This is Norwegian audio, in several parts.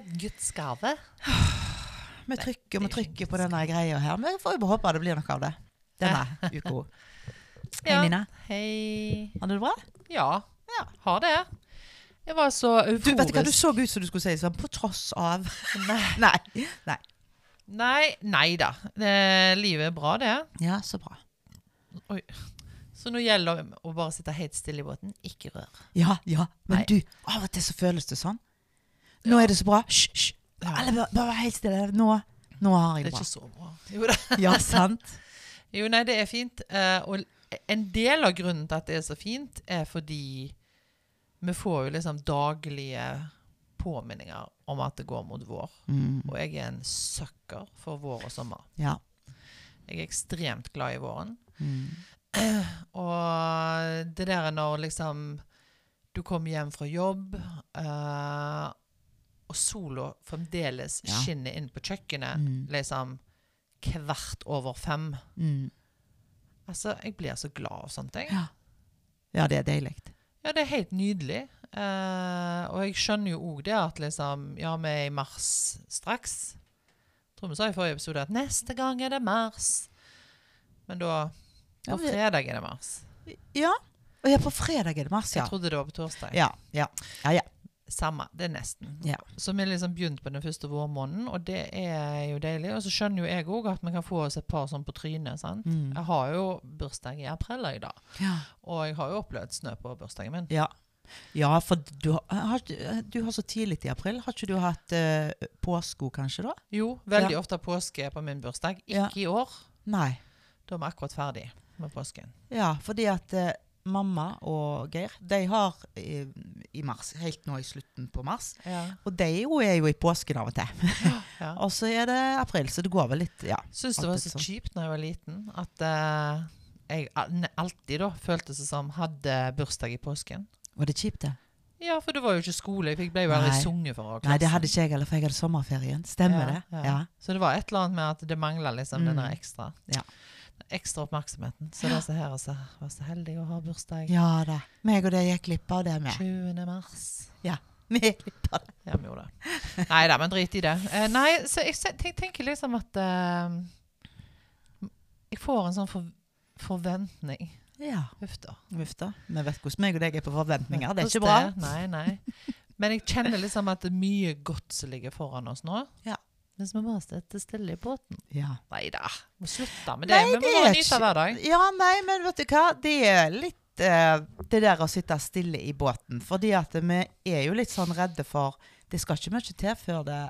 et Guds gave. Vi trykker, er trykker på denne greia her. Vi får jo bare håpe det blir noe av det denne uka. Hei, Ja. Nina. Hei. Har du det bra? Ja, Ja. har det. Jeg var så Du, euforisk. vet du hva, du så ut som du skulle si sånn på tross av. Nei. Nei. Nei, nei da. Det, livet er bra, det. Ja, så bra. Oi. Så nå gjelder det å bare sitte helt stille i båten. Ikke rør. Ja, ja. Men Nei. du, av og til så føles det sånn. Nå er det så bra. Hysj, hysj. Alle bare, bare vær helt stille. Nå, nå har Det jeg er det er ikke så bra. Jo, da. Ja, sant? jo nei, det er fint. Uh, og en del av grunnen til at det er så fint, er fordi vi får jo liksom daglige påminninger om at det går mot vår. Mm. Og jeg er en sucker for vår og sommer. Ja. Jeg er ekstremt glad i våren. Mm. Og det der når liksom du kommer hjem fra jobb, eh, og sola fremdeles Ja. skinner inn på kjøkkenet, Mm. liksom kvart over fem. Mm. Altså, jeg blir så glad av sånne ting. Ja. ja, det er deilig. Ja, det er helt nydelig. Eh, og jeg skjønner jo òg det at liksom Ja, vi er i mars straks. Tror vi sa i forrige episode at neste gang er det mars. Men da På fredag er det mars. Ja. Og ja, på fredag er det mars, ja. Jeg trodde det var på torsdag. Ja, ja. ja, ja. Samme. Det er nesten. Ja. Så vi liksom begynt på den første vårmåneden, og det er jo deilig. Og så skjønner jo jeg òg at vi kan få oss et par sånn på trynet. sant? Mm. Jeg har jo bursdag i april i dag, ja. og jeg har jo opplevd snø på bursdagen min. Ja. Ja, for du har, har, du har så tidlig i april. Har ikke du hatt uh, påsko, kanskje, da? Jo, veldig ofte påske på min bursdag. Ikke i år. Nei. Da er vi akkurat ferdig med påsken. Ja, fordi at eh, mamma og Geir, de har i, i mars, helt nå i slutten på mars. Ja. Og de jo er jo i påsken av og til. Ja. Og så er det april, så det går vel litt, ja. Syns det var så sånn. kjipt da jeg var liten, at uh, jeg alltid da følte seg som hadde bursdag i påsken. Var det kjipt, det? Ja, for det var jo ikke skole. Jeg ble jo aldri sunget for Klassen. Nei, det hadde ikke jeg heller, for jeg hadde sommerferien. Stemmer det? Ja, Ja. Så det var et eller annet med at det mangla liksom Mm. denne ekstra Ja. Ekstra oppmerksomheten. Så disse her altså, var så heldig å ha bursdag Ja da. Meg og det gikk glipp av det med. 20. mars. Ja. Vi gikk glipp av det. Ja, vi gjorde det. Nei da, men drit i det. Uh, nei, så jeg tenk, tenker liksom at uh, Jeg får en sånn for, forventning. Ja. Huff da. Uff da. Vi vet hvordan meg og deg er på forventninger. Det er ikke bra. Nei, nei. Men jeg kjenner liksom at det er mye godt som ligger foran oss nå. Ja. Hvis vi bare sitter stille i båten. Ja. Nei da, vi slutte med det. Nei, vi må det bare nyte hver dag. ja, nei, men vet du hva? Det er litt uh, det der å sitte stille i båten. Fordi at vi er jo litt sånn redde for Det skal ikke mye til før det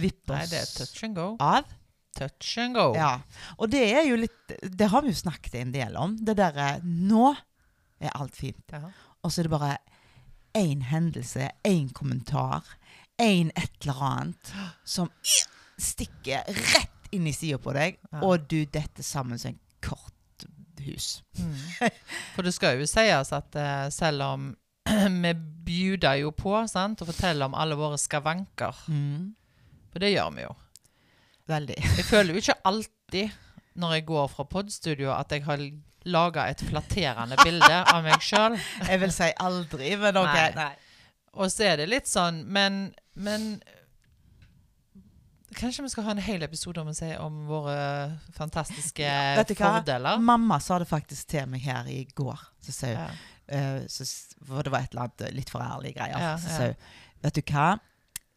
vipper oss Nei, det er touch and go. av. Touch and go. Ja. Og det er jo litt Det har vi jo snakket en del om. Det derre Nå er alt fint. Ja. Og så er det bare én hendelse, én kommentar, én et eller annet som stikker rett inn i sida på deg, Ja. og du detter sammen som en korthus. Mm. For det skal jo sies at uh, selv om vi bjuder jo på sant, og forteller om alle våre skavanker, Mm. for det gjør vi jo. Veldig. Jeg føler jo ikke alltid når jeg går fra podstudio at jeg har laga et flatterende bilde av meg sjøl. Jeg vil si aldri, men OK. Nei. Nei. Og så er det litt sånn Men, men Kanskje vi skal ha en hel episode om å si om våre fantastiske hva? fordeler? Mamma sa det faktisk til meg her i går. Så sa hun Ja. uh, så, For det var et eller annet eh, litt for ærlige greier. Ja, så ja. sa hun Vet du hva?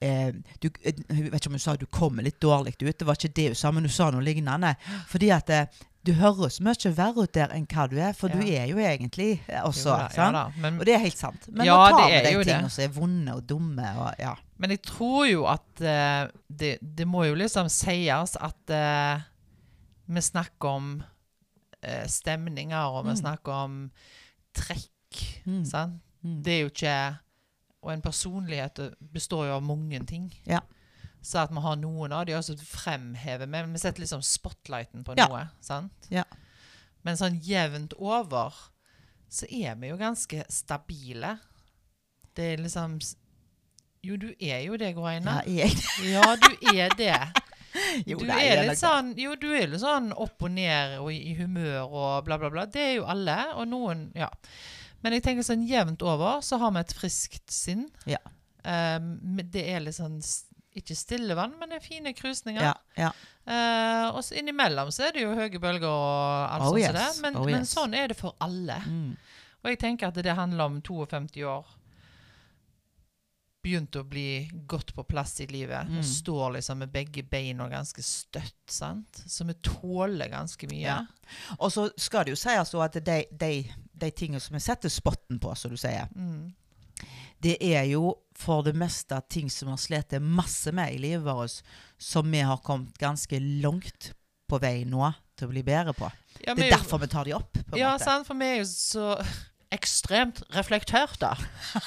Eh, du, eh, jeg vet ikke om hun sa du kommer litt dårlig ut. Det var ikke det hun sa, men hun sa noe lignende. Fordi at eh, du høres mye verre ut der enn hva du er, for du er jo egentlig eh, også. Jo da, ja da, men, Og det er helt sant. Men Ja, nå tar vi de tingene som er vonde og dumme. Og, ja. men jeg tror jo at uh, det, det må jo liksom sies at uh, vi snakker om uh, stemninger, og vi Mm. snakker om trekk. Mm. Sant? Mm. Det er jo ikke Og en personlighet består jo av mange ting. Ja. Så at vi har noen av de også fremhever vi. Vi setter liksom spotlighten på Ja. noe. sant? Ja. Men sånn jevnt over så er vi jo ganske stabile. Det er liksom Jo, du er jo det, Goreine. Ja, jeg, Ja, du er det. jo, Du er litt sånn Jo, du er litt sånn opp og ned og i, humør og bla, bla, bla. Det er jo alle. Og noen Ja. Men jeg tenker sånn jevnt over så har vi et friskt sinn. Ja. Um, det er litt sånn ikke stille vann, men det er fine krusninger. Ja, ja. Eh, og innimellom så er det jo høye bølger og alt Oh, sånt yes. det. Men, Oh, men yes. sånn er det for alle. Mm. Og jeg tenker at det handler om 52 år. Begynte å bli godt på plass i livet. Mm. Og står liksom med begge beina ganske støtt. sant? Så vi tåler ganske mye. Ja. Og så skal det jo sies at de, de, de tingene som vi setter spotten på, som du sier, Mm. Det er jo for det meste ting som vi har slitt masse med i livet vårt, som vi har kommet ganske langt på vei nå til å bli bedre på. Ja, Det er jo- derfor vi tar de opp. på Ja, måte. sant, for vi er jo så ekstremt reflekterte.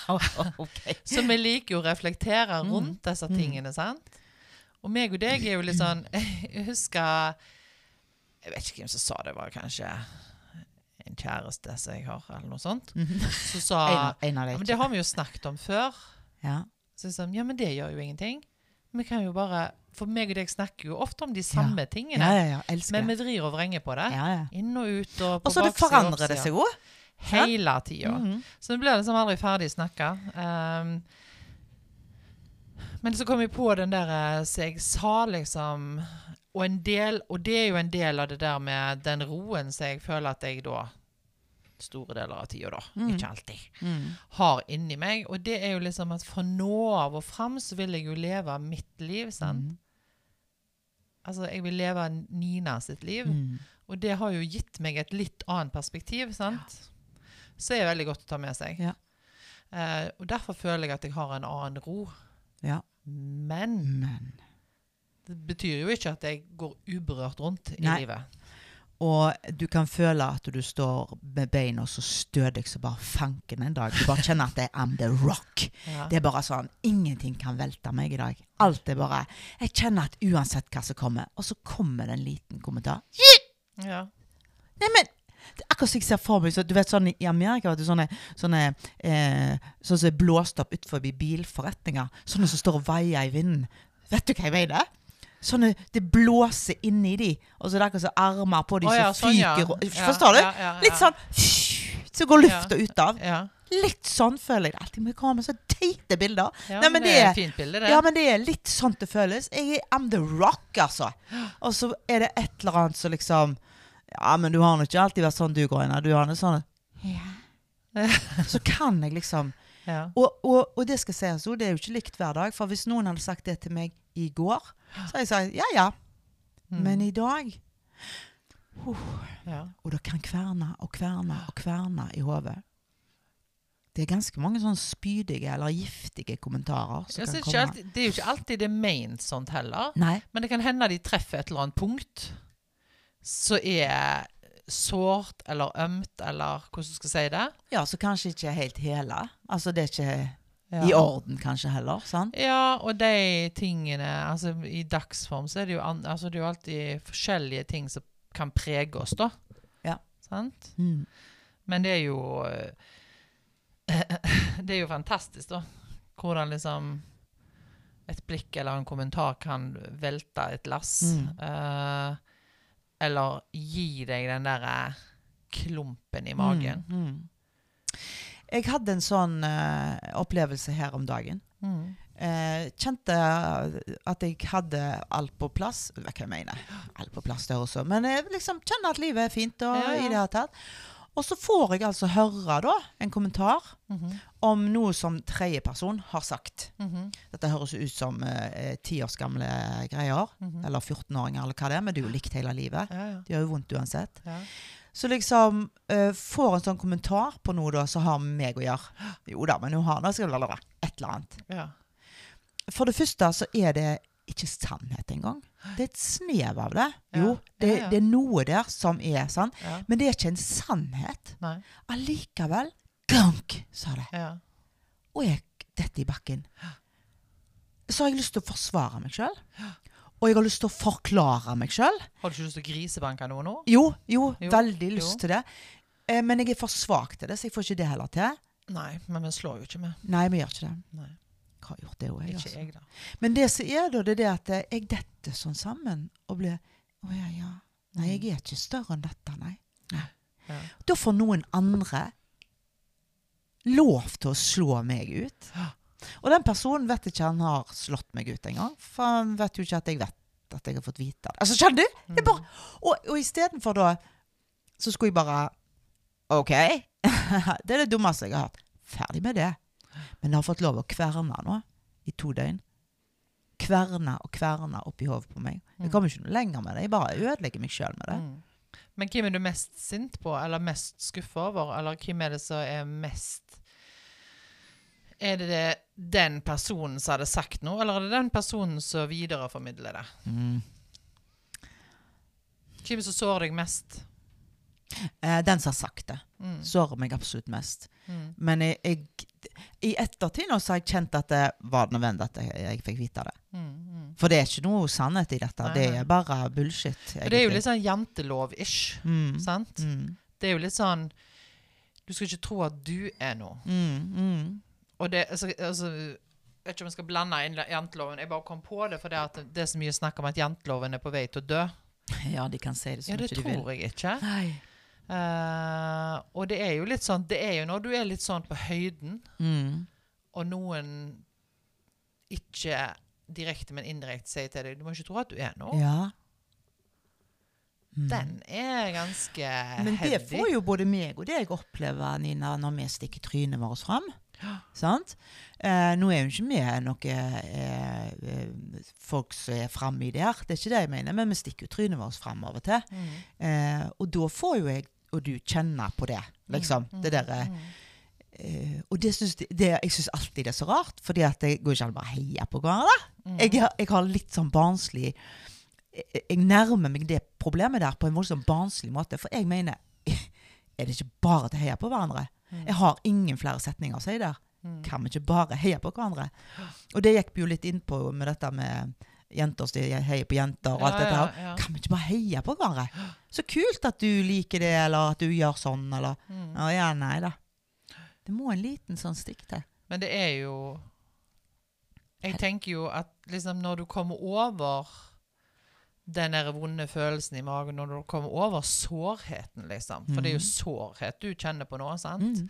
okay. Så vi liker jo å reflektere Mm. rundt disse Mm. tingene, sant? Og meg og deg er jo litt sånn Jeg husker Jeg vet ikke hvem som sa det, var kanskje en kjæreste som jeg har, eller noe sånt. Så Som sa En, en av ja, men Det har vi jo snakket om før. Ja. Så jeg sa ja, men det gjør jo ingenting. Vi kan jo bare For meg og deg snakker jo ofte om de samme ja, tingene. ja, ja. Men vi vrir og vrenger på det. Ja, ja. Inn og ut og på Og så det baksida og forandrer det seg òg. Hele tida. Mhm. Så vi blir liksom aldri ferdig snakka. Um, men så kom jeg på den der eh, som jeg sa, liksom og, en del, og det er jo en del av det der med den roen som jeg føler at jeg da Store deler av tida, da. Mm. Ikke alltid. Mm. Har inni meg. Og det er jo liksom at fra nå av og fram så vil jeg jo leve mitt liv. sant? Mm. Altså, jeg vil leve Nina sitt liv. Mm. Og det har jo gitt meg et litt annet perspektiv, sant? Så er det veldig godt å ta med seg. Ja. Uh, og derfor føler jeg at jeg har en annen ro. Ja. Men Men det betyr jo ikke at jeg går uberørt rundt i Nei. livet. Og du kan føle at du står med beina så stødig som bare fanken en dag. Du bare kjenner at det er I'm the rock. Ja. Det er bare sånn Ingenting kan velte meg i dag. Alt er bare Jeg kjenner at uansett hva som kommer Og så kommer det en liten kommentar. Ja. Nei, men det er akkurat som jeg ser for meg så, Du vet sånn i Amerika vet du, sånne, sånne eh, Sånn som er blåst opp utenfor bilforretninger. Sånne som står og vaier i vinden. Vet du hva jeg mener? Sånne, Det blåser inni de, og så er det akkurat som armer på de oh, ja, sånn, fyker. Ja, Forstår du? Litt sånn Så går lufta ut av. Litt sånn føler jeg det. Alltid med kamera komme med så teite bilder. ja Nei, men det er er- fint bilde, det. Ja, men det er litt sånn det føles. Jeg er I'm the rock, altså. Og så er det et eller annet som liksom Ja, men du har nå ikke alltid vært sånn du, Groina. Du har nå sånn Ja. Så kan jeg liksom Ja. og, og, og det skal sies jo, det er jo ikke likt hver dag. For hvis noen hadde sagt det til meg i går, så hadde jeg sagt ja ja. Mm. Men i dag ja. Og det kan kverne og kverne og kverne i hodet. Det er ganske mange sånn spydige eller giftige kommentarer som kan komme. alltid, det er jo ikke alltid det er ment sånt heller. Nei. Men det kan hende de treffer et eller annet punkt som er sårt eller ømt, eller hvordan du skal si det. Ja, så kanskje ikke helt hele. Altså det er ikke Ja. i orden kanskje heller, sant? Ja, og de tingene altså I dagsform så er det jo, an, altså, det er jo alltid forskjellige ting som kan prege oss, da. Ja. Sant? Mm. Men det er jo eh, Det er jo fantastisk, da. Hvordan liksom et blikk eller en kommentar kan velte et lass. Mm. Eh, eller gi deg den derre klumpen i magen. Mm. Mm. Jeg hadde en sånn uh, opplevelse her om dagen. Mm. Uh, kjente at jeg hadde alt på plass. Hva jeg mener Alt på plass der også. Men jeg liksom kjenner at livet er fint. Og, Ja, ja. i det hele tatt. Og så får jeg altså høre da en kommentar Mhm. om noe som tredjeperson har sagt. Mhm. Dette høres ut som ti års gamle greier. -hmm. Eller 14-åringer, eller hva det er. Men det er jo likt hele livet. Ja, ja. Det gjør jo vondt uansett. ja. Så liksom eh, får en sånn kommentar på noe da som har med meg å gjøre. Jo da, men hun har nå et eller annet. ja. For det første så er det ikke sannhet engang. Det er et snev av det. Ja, Jo, det, det er noe der som er sant. ja. Men det er ikke en sannhet. Nei. Allikevel gunk, sa det. Ja. Og jeg detter i bakken. Så har jeg lyst til å forsvare meg sjøl. Og jeg har lyst til å forklare meg sjøl. Har du ikke lyst til å grisebanke noe nå? Jo, jo, Jo, veldig lyst jo. til det. Eh, men jeg er for svak til det, så jeg får ikke det heller til. Nei, men vi slår jo ikke med. Nei, vi gjør ikke det. Nei, Jeg har gjort det òg, jeg. Altså. jeg, da. Men det som er da, det er det at eh, jeg detter sånn sammen og blir Å ja, ja. Nei, jeg er ikke større enn dette, nei. Ja. Da får noen andre lov til å slå meg ut. Og den personen vet ikke han har slått meg ut engang. For han vet jo ikke at jeg vet at jeg har fått vite det. Altså, skjønner du? Er bare, og og istedenfor da så skulle jeg bare OK. det er det dummeste jeg har hørt. Ferdig med det. Men det har fått lov å kverne nå i to døgn. Kverne og kverne oppi hodet på meg. Jeg kommer ikke noe lenger med det. Jeg bare ødelegger meg sjøl med det. Mm. Men hvem er du mest sint på, eller mest skuffa over? Eller hvem er det som er mest Er det, det den personen som hadde sagt noe, eller er det den personen som videreformidler det? Mm. Hvem som sårer deg mest? Eh, den som har sagt det, Mm. sårer meg absolutt mest. Mm. Men jeg, jeg, i ettertid nå så har jeg kjent at det var nødvendig at jeg, jeg fikk vite det. Mm. Mm. For det er ikke noe sannhet i dette. Nei, Det er bare bullshit. Egentlig. det er jo litt sånn jantelov-ish, mm. sant? Mm. Det er jo litt sånn Du skal ikke tro at du er noe. Mm. Mm. Og det altså, altså, Jeg vet ikke om jeg skal blande inn janteloven. Jeg bare kom på det, for det, at det er så mye snakk om at janteloven er på vei til å dø. Ja, de kan si det som Ja, det ikke de vil. tror jeg ikke. Nei. Eh, og det er jo litt sånn Det er jo når du er litt sånn på høyden, Mm. og noen ikke direkte, men indirekte sier til deg Du må ikke tro at du er noe. Ja. Mm. Den er ganske Men det heldig. får jo både meg og deg oppleve, Nina, når vi stikker trynet vårt fram. Eh, nå er jo ikke vi noe eh, folk som er framme i der, det er ikke det jeg mener, men vi stikker jo trynet vårt fram av og til. Mm. Eh, og da får jo jeg og du kjenner på det, liksom. Mm, Det derre mm. eh, og det synes, det, jeg syns alltid det er så rart, fordi at det går ikke an å bare heie på hverandre. Mm. Jeg, har- jeg har litt sånn barnslig jeg, jeg nærmer meg det problemet der på en voldsomt barnslig måte. For jeg mener Er det ikke bare til å heie på hverandre? Mm. Jeg har ingen flere setninger å si der. Mm. Kan vi ikke bare heie på hverandre? Og det gikk vi jo litt inn på med dette med jenter som heier på jenter og alt dette her. Kan vi ikke bare heie på hverandre? Så kult at du liker det, eller at du gjør sånn, eller Mm. Ja, nei da. Det må en liten sånn stikk til. Men det er jo Jeg tenker jo at liksom når du kommer over den der vonde følelsen i magen, når du kommer over sårheten, liksom For det er jo sårhet du kjenner på nå, sant? Mm.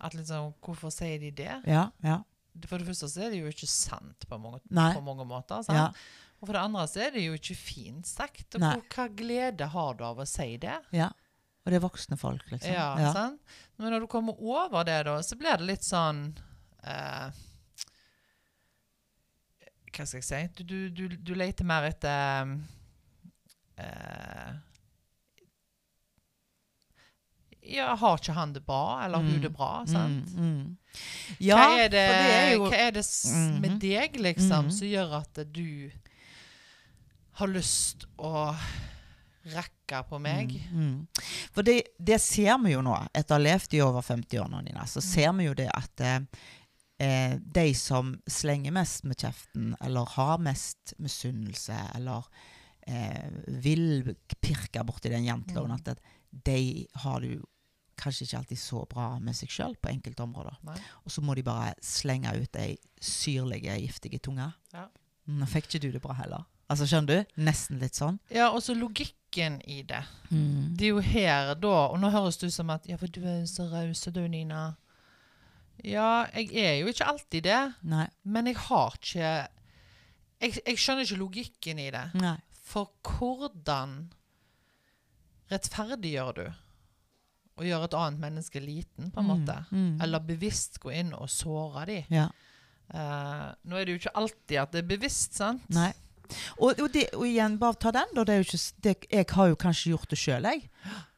At liksom Hvorfor sier de det? Ja, ja. For det første så er det jo ikke sant på mange, på mange måter. Sant? Ja, Og for det andre så er det jo ikke fint sagt. Og hvor, hva glede har du av å si det? ja. Og det er voksne folk, liksom. Ja, sant? Men når du kommer over det, da, så blir det litt sånn eh, Hva skal jeg si? Du, du, du, du leter mer etter eh, Ja, har ikke han det bra, eller hun Mm. det bra? sant? Mm, mm. Ja, hva er det, for det er jo hva er det s med deg, liksom, Mhm. som gjør at du har lyst å rekke på meg? Mm, mm. For det, det ser vi jo nå, etter å ha levd i over 50 år nå, Nina, så ser vi jo det at eh, eh, de som slenger mest med kjeften, eller har mest misunnelse, eller eh, vil pirke borti den janteloven, Mm. at de har det jo kanskje ikke alltid så bra med seg sjøl på enkelte områder. Nei. Og så må de bare slenge ut ei syrlige, giftige tunge. Ja. Nå fikk ikke du det bra heller. Altså, skjønner du? Nesten litt sånn. Ja, og så logikken i det. Det er jo her da Og nå høres det ut som at Ja, for du er så raus, du, Nina. Ja, jeg er jo ikke alltid det, Nei. men jeg har ikke Jeg, jeg skjønner ikke logikken i det. Nei. For hvordan rettferdiggjør du å gjøre et annet menneske liten, på en måte? Mm, mm. Eller bevisst gå inn og såre dem? Ja. Uh, nå er det jo ikke alltid at det er bevisst, sant? Nei. Og, og, det, og igjen, bare ta den, da. Er jeg har jo kanskje gjort det sjøl, jeg.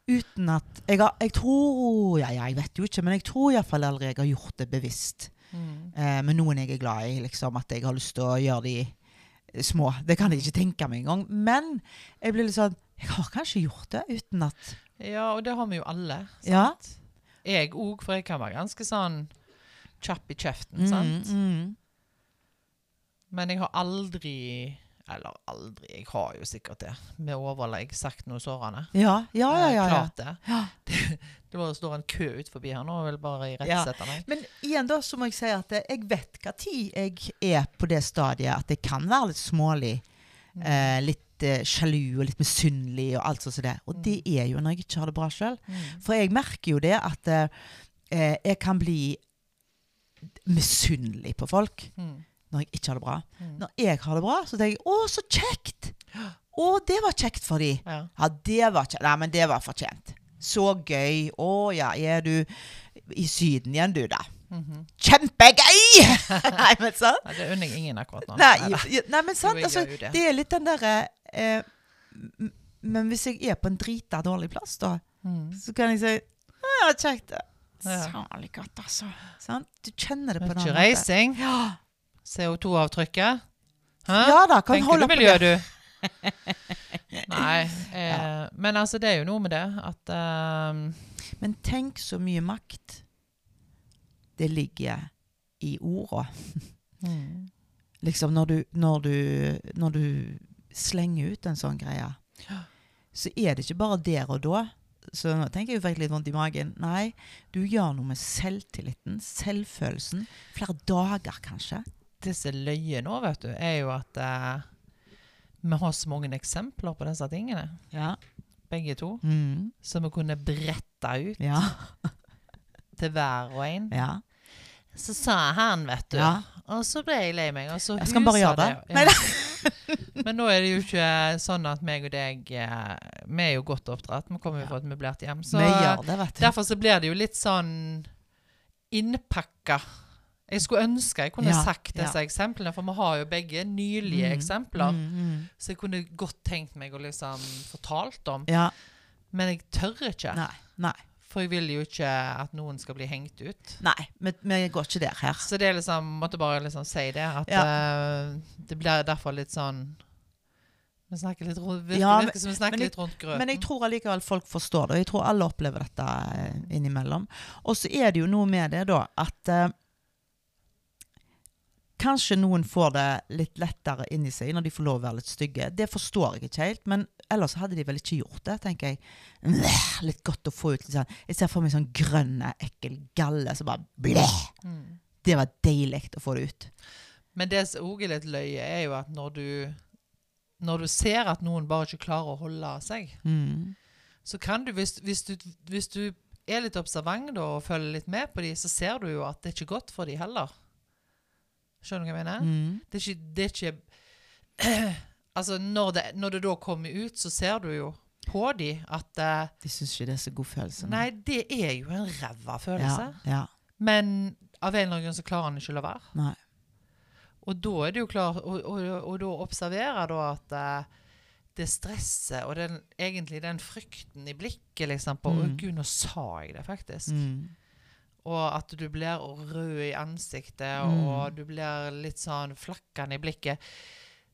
Uten at jeg, har, jeg tror ja, ja, jeg vet jo ikke, men jeg tror iallfall aldri jeg har gjort det bevisst. Mm. Uh, med noen jeg er glad i, liksom. At jeg har lyst til å gjøre de eh, små. Det kan jeg ikke tenke meg engang. Men jeg blir litt sånn Jeg har kanskje gjort det uten at Ja, og det har vi jo alle. Sant? Ja. Jeg òg, for jeg kan være ganske sånn kjapp i kjeften. mm, sant? mm. Men jeg har aldri Eller aldri, jeg har jo sikkert det. Med overlegg sagt noe sårende. Ja, ja, ja. ja, Eh, ja. Klart det. Ja. Det, det står en kø ut forbi her nå og vil bare irettesette meg. Men igjen da så må jeg si at eh, jeg vet hva tid jeg er på det stadiet at jeg kan være litt smålig. Mm. Eh, litt eh, sjalu og litt misunnelig og alt sånt som det. Og det er jo når jeg ikke har det bra sjøl. Mm. For jeg merker jo det at eh, eh, jeg kan bli misunnelig på folk Mm. når jeg ikke har det bra. Mm. Når jeg har det bra, så tenker jeg 'Å, så kjekt!' Å, det var kjekt for de. Ja. Ja, det var kjekt. Nei, men det var fortjent. Så gøy. Å ja, er du i Syden igjen, du, da? Mhm. Kjempegøy! Nei, men sant? Nei, det unner jeg ingen akkurat nå. Nei, nei men sant, altså, det. det er litt den derre eh, Men hvis jeg er på en drita dårlig plass, da, Mm. så kan jeg si Ja, kjekt. Særlig godt, altså. Sånn? Du kjenner det på en måten. måte. reising. Ja. CO2-avtrykket. Ja da, kan Tenker holde du på det. du? Nei. Eh, Men altså, det er jo noe med det at um... Men tenk så mye makt det ligger i orda. mm. Liksom når du, når du, når du slenger ut en sånn greie, så er det ikke bare der og da. Så nå tenker jeg jo faktisk litt vondt i magen. Nei, du gjør noe med selvtilliten, selvfølelsen. Flere dager, kanskje. Det som er løye nå, vet du, er jo at uh, vi har så mange eksempler på disse tingene, Ja. begge to, Mm. som vi kunne bretta ut Ja. til hver og en. ja. Så sa han, vet du. Ja. Og så ble jeg lei meg. Og så Jeg skal bare gjøre det. Ja. Men nå er det jo ikke sånn at meg og deg eh, Vi er jo godt oppdratt. Vi kommer jo Ja. fra et møblert hjem. Så derfor så blir det jo litt sånn innpakka. Jeg skulle ønske jeg kunne Ja, sagt ja. disse eksemplene, for vi har jo begge nylige Mm, eksempler. Mm, mm. Så jeg kunne godt tenkt meg å liksom fortalt om. Ja. Men jeg tør ikke. Nei. Nei. For jeg vil jo ikke at noen skal bli hengt ut. Nei, vi, går ikke der her. Så det er liksom, måtte bare liksom si det. At Ja. eh, det blir derfor litt sånn Vi snakker litt rundt, virker, Ja, men, som vi snakker jeg- litt rundt grøten. Men jeg tror allikevel folk forstår det. Jeg tror alle opplever dette eh, innimellom. Og så er det jo noe med det, da, at eh, Kanskje noen får det litt lettere inni seg når de får lov å være litt stygge. Det forstår jeg ikke helt, men ellers hadde de vel ikke gjort det, tenker jeg. Bleh, Litt godt å få ut litt sånn Jeg ser for meg sånn grønn, ekkel galle som bare bleh. Mm. Det var deilig å få det ut. Men det som òg er litt løye, er jo at når du Når du ser at noen bare ikke klarer å holde seg, Mm. så kan du hvis, hvis du hvis du er litt observant da, og følger litt med på dem, så ser du jo at det er ikke godt for dem heller. Skjønner du hva jeg mener? Mm. Det er ikke, det er ikke Altså, når det, når det da kommer ut, så ser du jo på dem at uh, De syns ikke det er så god følelse. Nei, det er jo en ræva følelse. Ja, ja. Men av en eller annen grunn så klarer han ikke å la være. Nei. Og da er det jo klart Og, og, og da observerer da at eh, det stresset og den, egentlig den frykten i blikket liksom på Mm. gud, nå sa jeg det faktisk. Mm. Og at du blir rød i ansiktet, Mm. og du blir litt sånn flakkende i blikket.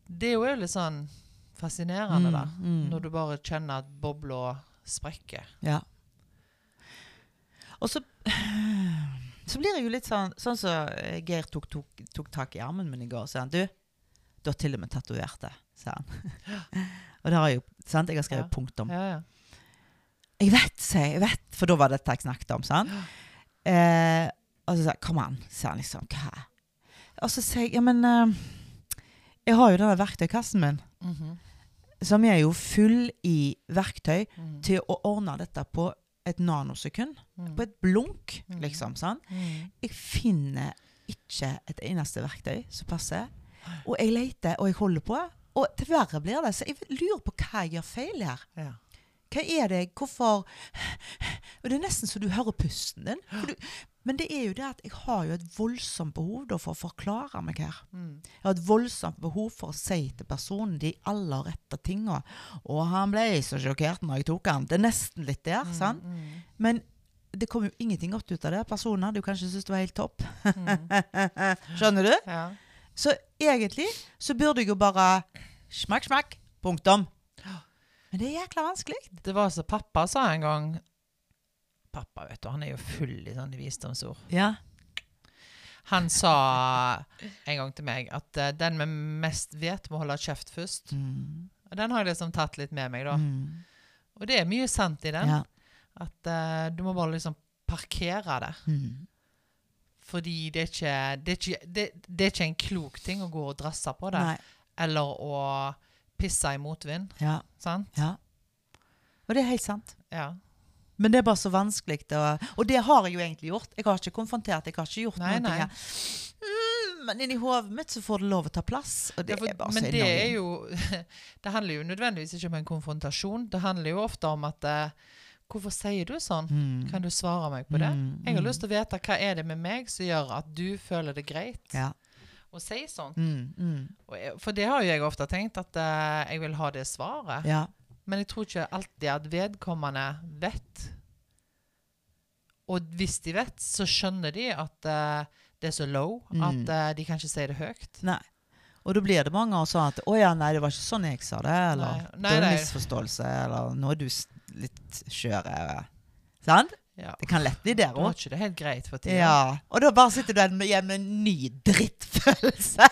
Det er jo litt sånn fascinerende, da. Mm. Når du bare kjenner at bobla sprekker. Ja. Og så Så blir jeg jo litt sånn Sånn som eh, Geir tok, tok, tok tak i armen min i går, sa han. Du, du har til og med tatovert det, sa han. og det har jeg jo sant? Jeg har skrevet Ja. punktum. Ja, ja. Jeg vet, sier jeg. vet, For da var det dette jeg snakket om, sant? Eh, og så sa jeg, kom an, sa han liksom. Hva? Og så sier jeg, ja, men eh, Jeg har jo denne verktøykassen min, Mhm. som er jo full i verktøy Mhm. til å ordne dette på et nanosekund. Mm. På et blunk, Mm. liksom. Sånn. Mm. Jeg finner ikke et eneste verktøy som passer. Og jeg leter, og jeg holder på. Og til verre blir det. Så jeg lurer på hva jeg gjør feil her. Ja. Hva er det? Hvorfor Og det er nesten så du hører pusten din. For du, men det er jo det at jeg har jo et voldsomt behov da for å forklare meg her. Mm. Jeg har et voldsomt behov for å si til personen de aller rette tinga. Og han ble så sjokkert når jeg tok han. Det er nesten litt der. sant? Mm. Men det kom jo ingenting godt ut av det. Personen hadde jo kanskje syntes det var helt topp. Mhm. Skjønner du? Ja. Så egentlig så burde jeg jo bare smakk, smakk, punktum. Men det er jækla vanskelig. Det var som pappa sa en gang Pappa, vet du, han er jo full i sånne visdomsord. Ja. Han sa en gang til meg at uh, den med mest vet, må holde kjeft først. Mm. Og den har jeg liksom tatt litt med meg, da. Mm. Og det er mye sant i den. ja. At uh, du må bare liksom parkere det. Mm. Fordi det er ikke det er ikke, det, det er ikke en klok ting å gå og drasse på det. Nei. Eller å pisse i motvind. Ja. Sant? ja. Og det er helt sant. Ja. Men det er bare så vanskelig. å- Og det har jeg jo egentlig gjort. Jeg har ikke konfrontert, jeg har ikke gjort Nei, noe. nei. Mm, men inni hodet mitt så får det lov å ta plass. Og det Ja, for- er bare men så det er jo Det handler jo nødvendigvis ikke om en konfrontasjon. Det handler jo ofte om at uh, Hvorfor sier du sånn? Mm. Kan du svare meg på det? Mm, Jeg har mm. lyst til å vite hva er det med meg som gjør at du føler det greit Ja. å si sånn. Mm, mm. Jeg- For det har jo jeg ofte tenkt, at uh, jeg vil ha det svaret. ja. Men jeg tror ikke alltid at vedkommende vet. Og hvis de vet, så skjønner de at uh, det er så low Mm. at eh, de kan ikke si det høyt. Nei. Og da blir det mange som sier at 'Å ja, nei, det var ikke sånn jeg sa det', eller Nei. 'Det er en misforståelse', eller 'Nå er du litt skjør'. eh». Sant? Ja. Det kan lett bli der Da var ikke det helt greit for tida. Ja. Og da bare sitter du igjen med en ny drittfølelse.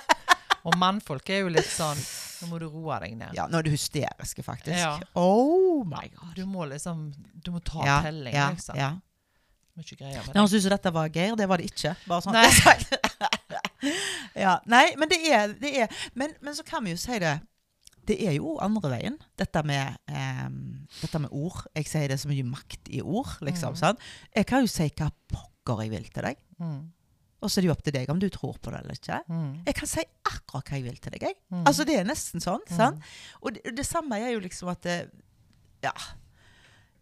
Og mannfolk er jo litt sånn Nå må du roe deg ned. Ja, nå er du hysteriske, faktisk. Ja. Oh my god. Du må liksom Du må ta Ja, telling, ja, liksom. ja. Mye greier med Det det. høres dette var Geir. Det var det ikke. Bare sånn. Nei. ja, nei, men det er, det er men, men så kan vi jo si det Det er jo andre veien. Dette med, um, dette med ord. Jeg sier det er så mye makt i ord, liksom. Mm. Sånn. Jeg kan jo si hva pokker jeg vil til deg. Mm. Og så er det jo opp til deg om du tror på det eller ikke. Mm. Jeg kan si akkurat hva jeg vil til deg. Jeg. Mm. Altså Det er nesten sånn. Mm. sant? Og det, det samme er jo liksom at det, Ja.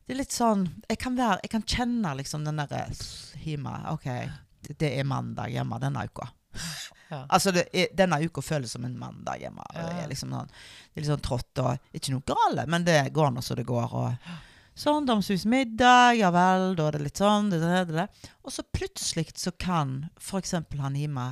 Det er litt sånn Jeg kan, være, jeg kan kjenne liksom den derre Hima, OK, det, er mandag hjemme denne uka. Ja. Altså det er, Denne uka føles som en mandag hjemme. Ja. Det er liksom sånn, det er litt sånn trått og ikke noe galt, men det går nå så det går. og Sånn, damshus middag, ja vel, da er det litt sånn, det, det, det. Og så plutselig så kan f.eks. han Hima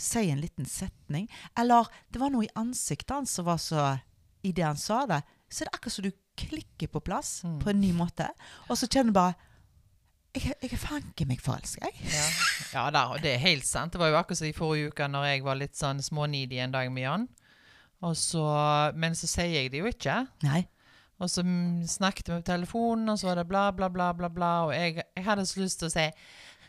si en liten setning. Eller det var noe i ansiktet hans som var så I det han sa det, så er det akkurat som du klikker på plass Mm. på en ny måte. Og så kjenner du bare Jeg, er- jeg er fanken meg forelska, jeg. Ja, ja da, det er helt sant. Det var jo akkurat som i forrige uke når jeg var litt sånn smånidig en dag med Jan. Og så, men så sier jeg det jo ikke. Nei. Og så mm, snakket vi på telefonen, og så var det bla, bla, bla, bla, bla. Og jeg, jeg hadde så lyst til å si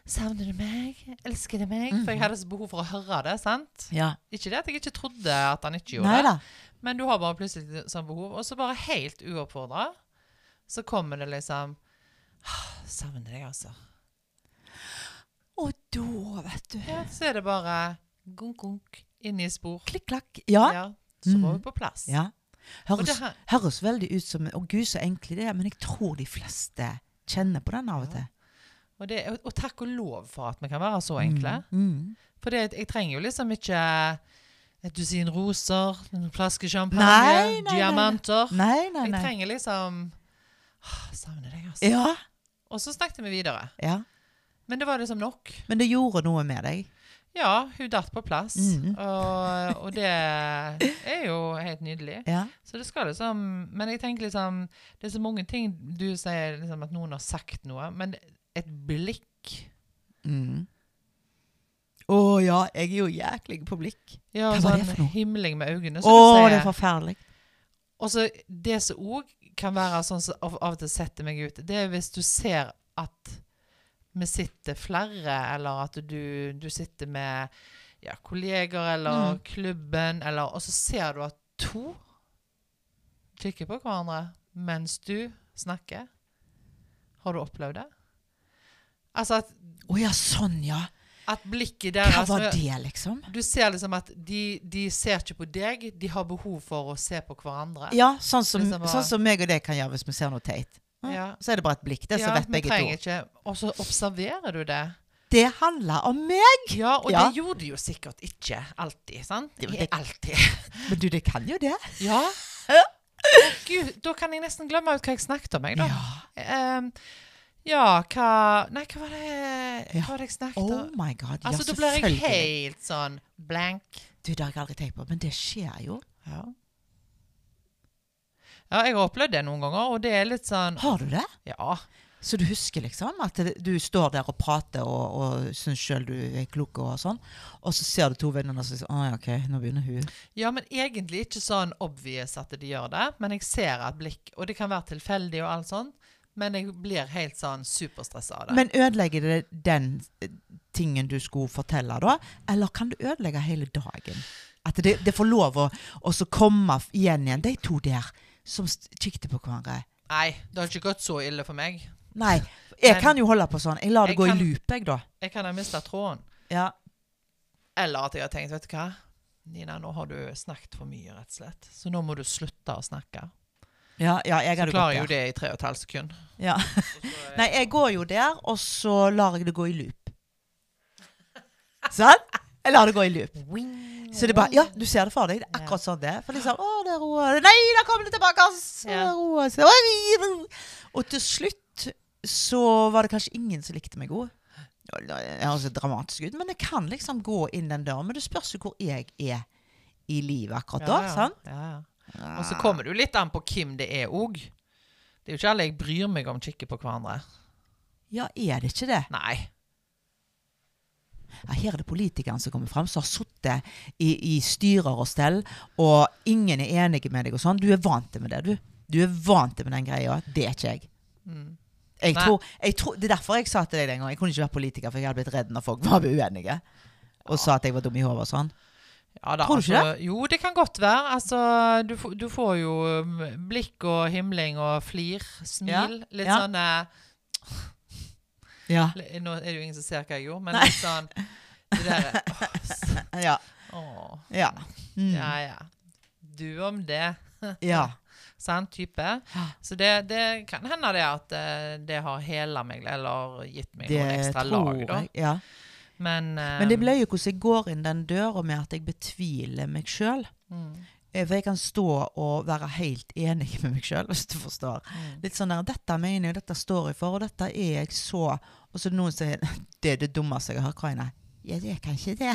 Savner du meg? Elsker du meg? For jeg hadde så behov for å høre det. sant? Ja. Ikke det at jeg ikke trodde at han ikke gjorde Neida. det, men du har bare plutselig sånn behov. Og så bare helt uoppfordra, så kommer det liksom «Ah, Savner deg, altså. Og da, vet du Ja, så er det bare gunk, gunk, inn i spor. Klikk, klakk. Ja. Ja, så var Mm. vi på plass. ja. Høres, det her, høres veldig ut som Å gud, så enkelt det er. Men jeg tror de fleste kjenner på den av og til. og, det, og, og takk og lov for at vi kan være så enkle. Mm. Mm. For det, jeg trenger jo liksom ikke et dusin roser, en flaske champagne, Nei, nei, diamanter. Nei, nei, Jeg trenger liksom «Åh, Savner deg, altså. Ja. Og så snakket vi videre. ja. Men det var liksom nok. Men det gjorde noe med deg. Ja, hun datt på plass. Mm. Og, og det er jo helt nydelig. Ja. Så det skal liksom Men jeg tenker liksom Det er så mange ting Du sier liksom at noen har sagt noe, men et blikk Mm. Å ja, jeg er jo jæklig på blikk. Ja, Hva var sånn det for noe? himling med øynene, Å, oh, det er forferdelig. Og så det som òg kan være sånn som av, av og til setter meg ut, det er hvis du ser at vi sitter flere, eller at du, du sitter med ja, kolleger eller Mm. klubben, eller, og så ser du at to kikker på hverandre mens du snakker. Har du opplevd det? Altså at, Å ja, sånn ja. at blikket deres Hva var det, liksom? Du ser liksom at de, de ser ikke på deg, de har behov for å se på hverandre. Ja, sånn som, Liksom sånn som meg og deg kan gjøre hvis vi ser noe teit. Ja. Ja. Så er det bare et blikk. Det så vet begge to. ikke Og så observerer du det. Det handler om meg! Ja, og det gjorde det jo sikkert ikke alltid. sant? Det- det- alltid. Men du, det kan jo det. Ja. Oh, Gud, da kan jeg nesten glemme ut hva jeg snakket om, jeg, da. Ja. Um, ja, hva Nei, hva var det, hva var det jeg snakket om? Oh my god. Ja, Altså, da blir jeg helt sånn blank. Du, det har jeg aldri tenkt på, men det skjer jo. Ja. Ja, jeg har opplevd det noen ganger, og det er litt sånn Har du det? Ja. Så du husker liksom at du står der og prater og, og syns sjøl du er klok og sånn, og så ser du to venner og så sier Å ja, OK, nå begynner hun. Ja, men egentlig ikke sånn obvious at de gjør det. Men jeg ser et blikk, og det kan være tilfeldig og alt sånt, Men jeg blir helt sånn superstressa av det. Men ødelegger det den eh, tingen du skulle fortelle, da? Eller kan du ødelegge hele dagen? At det, det får lov å komme igjen igjen, de to der som kikket på hverandre. Nei, det har ikke gått så ille for meg. Nei. Jeg Men- kan jo holde på sånn. Jeg lar det Jeg gå kan- i loop, jeg, da. Jeg kan ha mista tråden. Ja. Eller at jeg har tenkt, vet du hva Nina, nå har du snakket for mye, rett og slett. Så nå må du slutte å snakke. Ja, ja, jeg Så klarer jeg jo det i tre og et halvt sekund. Ja. Nei, jeg går jo der, og så lar jeg det gå i loop. Sant? Jeg lar det gå i loop. Så det er bare Ja, du ser det for deg. Det er akkurat sånn det er. For liksom Å, det roer Nei, da kommer det tilbake! Ja. Det. Oi! Og til slutt så var det kanskje ingen som likte meg god. Ja, Det høres dramatisk ut, men det kan liksom gå inn den døren. Men det spørs jo hvor jeg er i livet akkurat da. ja, sant? ja, ja. Og så kommer det jo litt an på hvem det er òg. Det er jo ikke alle jeg bryr meg om kikker på hverandre. Ja, er det ikke det? Nei. Ja, her er det politikeren som kommer frem, som har sittet i, i styrer og stell, og ingen er enige med deg og sånn. Du er vant til med det, du. Du er vant til med den greia. Det er ikke jeg. Mm. Jeg tror, jeg tror, det er derfor jeg sa til deg den gangen Jeg kunne ikke vært politiker, for jeg hadde blitt redd når folk var uenige. Og sa at jeg var dum i hodet og sånn. Ja, da, Tror du ikke altså, Jo, det kan godt være. Altså, du, du får jo um, blikk og himling og flir, smil. Litt ja. sånn eh, Ja. Nå er det jo ingen som ser hva jeg gjorde, men litt sånn Det der, åh, s- Ja. åh, Ja. Mm. Ja, ja. Du om det. ja. Sant type. Så det, det kan hende det at eh, det har hela meg, eller gitt meg noen ekstra lag, da. jeg. Ja. Men, eh, Men det ble jo hvordan jeg går inn den døra med at jeg betviler meg sjøl. mm, For jeg kan stå og være helt enig med meg sjøl, hvis du forstår. mm. Litt sånn der 'Dette mener jeg, dette står jeg for, og dette er jeg så' Og så det noen sier 'Det er det dummeste jeg har hørt', Karina. Ja, det er kanskje det.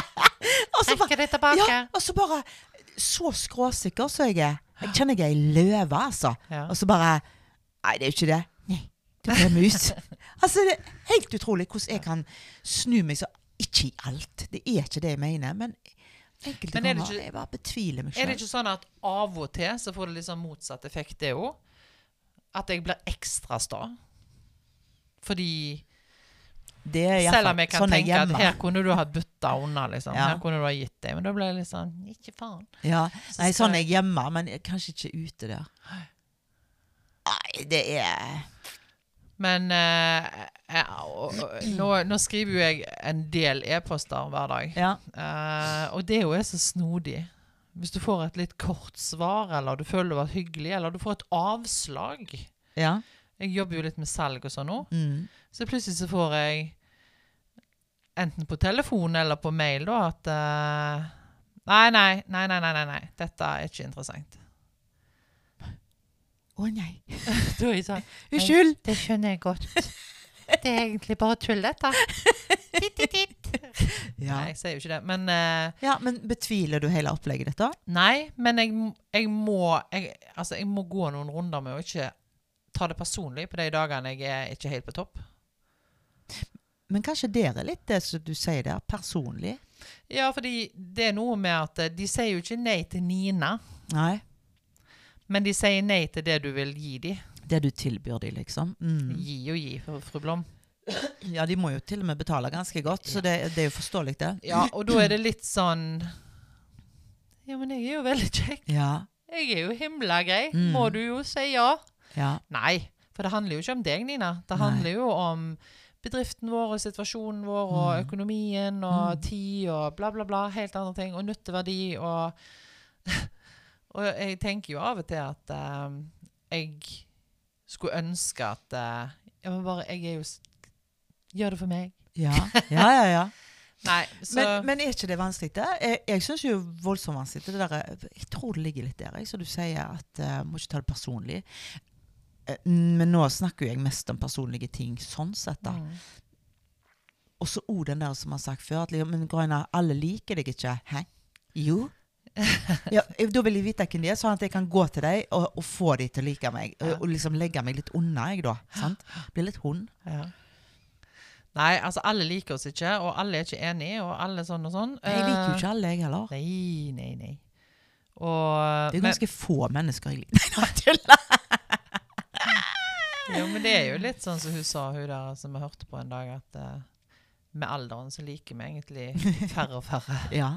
og, så bare, det ja, og så bare Så skråsikker som jeg er. Jeg kjenner jeg er ei løve, altså. Ja. Og så bare Nei, det er jo ikke det. Nei, du er mus. altså, det er helt utrolig hvordan jeg kan snu meg så Ikke i alt, det er ikke det jeg mener, men enkelte Men er det ikke- jeg meg Er det ikke sånn at av og til så får det liksom motsatt effekt, det òg? At jeg blir ekstra sta? Fordi Det selv om jeg kan sånn jeg tenke at her kunne du ha butta unna, liksom. Ja. Her kunne du ha gitt deg. Men da ble jeg sånn Ikke faen. Ja, Nei, sånn er jeg- jeg hjemme, men jeg- kanskje ikke ute der. Nei, det er Men eh, og, nå, nå skriver jo jeg en del e-poster hver dag. Ja. Eh, og det er jo så snodig. Hvis du får et litt kort svar, eller du føler det var hyggelig, eller du får et avslag. ja. Jeg jobber jo litt med salg og sånn nå. Mm. Så plutselig så får jeg enten på telefon eller på mail da at eh, nei, nei, nei, nei, nei, nei, nei, dette er ikke interessant. Å nei. Da er jeg sa Unnskyld! Det skjønner jeg godt. Det er egentlig bare tull, dette. Titt, titt, titt. Ja. Nei, jeg sier jo ikke det. Men eh, ja, men betviler du hele opplegget ditt, da? Nei, men jeg, jeg må jeg, Altså, jeg må gå noen runder med å ikke ta det personlig på de dagene jeg er ikke helt på topp. Men kanskje dere er litt det som du sier der, personlig? Ja, fordi det er noe med at eh, de sier jo ikke nei til Nina, Nei. Men de sier nei til det du vil gi dem. Det du tilbyr dem, liksom. Mm. Gi og gi, fru Blom. Ja, de må jo til og med betale ganske godt, så det, det er jo forståelig, det. Ja, og da er det litt sånn Ja, men jeg er jo veldig kjekk. Ja. Jeg er jo himla grei. Mm. Må du jo si ja? Ja. Nei, for det handler jo ikke om deg, Nina. Det Nei. handler jo om bedriften vår, og situasjonen vår, og Mm. økonomien og Mm. tid og bla, bla, bla. Helt andre ting. Og nytteverdi og Og jeg tenker jo av og til at uh, jeg skulle ønske at uh, Ja, men bare Jeg er jo Gjør det for meg. Ja, ja, ja. ja. Nei, Men, men er ikke det vanskelig? det? Jeg, jeg syns jo voldsomt vanskelig. Det der, jeg tror det ligger litt der, jeg, så du sier at uh, må ikke ta det personlig. Uh, Men nå snakker jo jeg mest om personlige ting sånn sett, da. Mm. Og så òg den der som har sagt før, at liksom, men Grønne, alle liker deg ikke. Hæ? Jo. Ja, da vil jeg vite hvem de er, sånn at jeg kan gå til dem og, og få dem til å like meg. Og, og liksom legge meg litt unna, jeg, da. Sant? Blir litt hund. Ja. Nei, altså alle liker oss ikke, og alle er ikke enige, og alle sånn og sånn. Jeg liker jo Eh, ikke alle, jeg heller. Nei, nei, nei. Og Det er ganske men- få mennesker jeg liker. Nei, nå tuller. Jo, men det er jo litt sånn som hun sa, hun der som vi hørte på en dag, at uh, med alderen så liker vi egentlig færre og færre. Ja.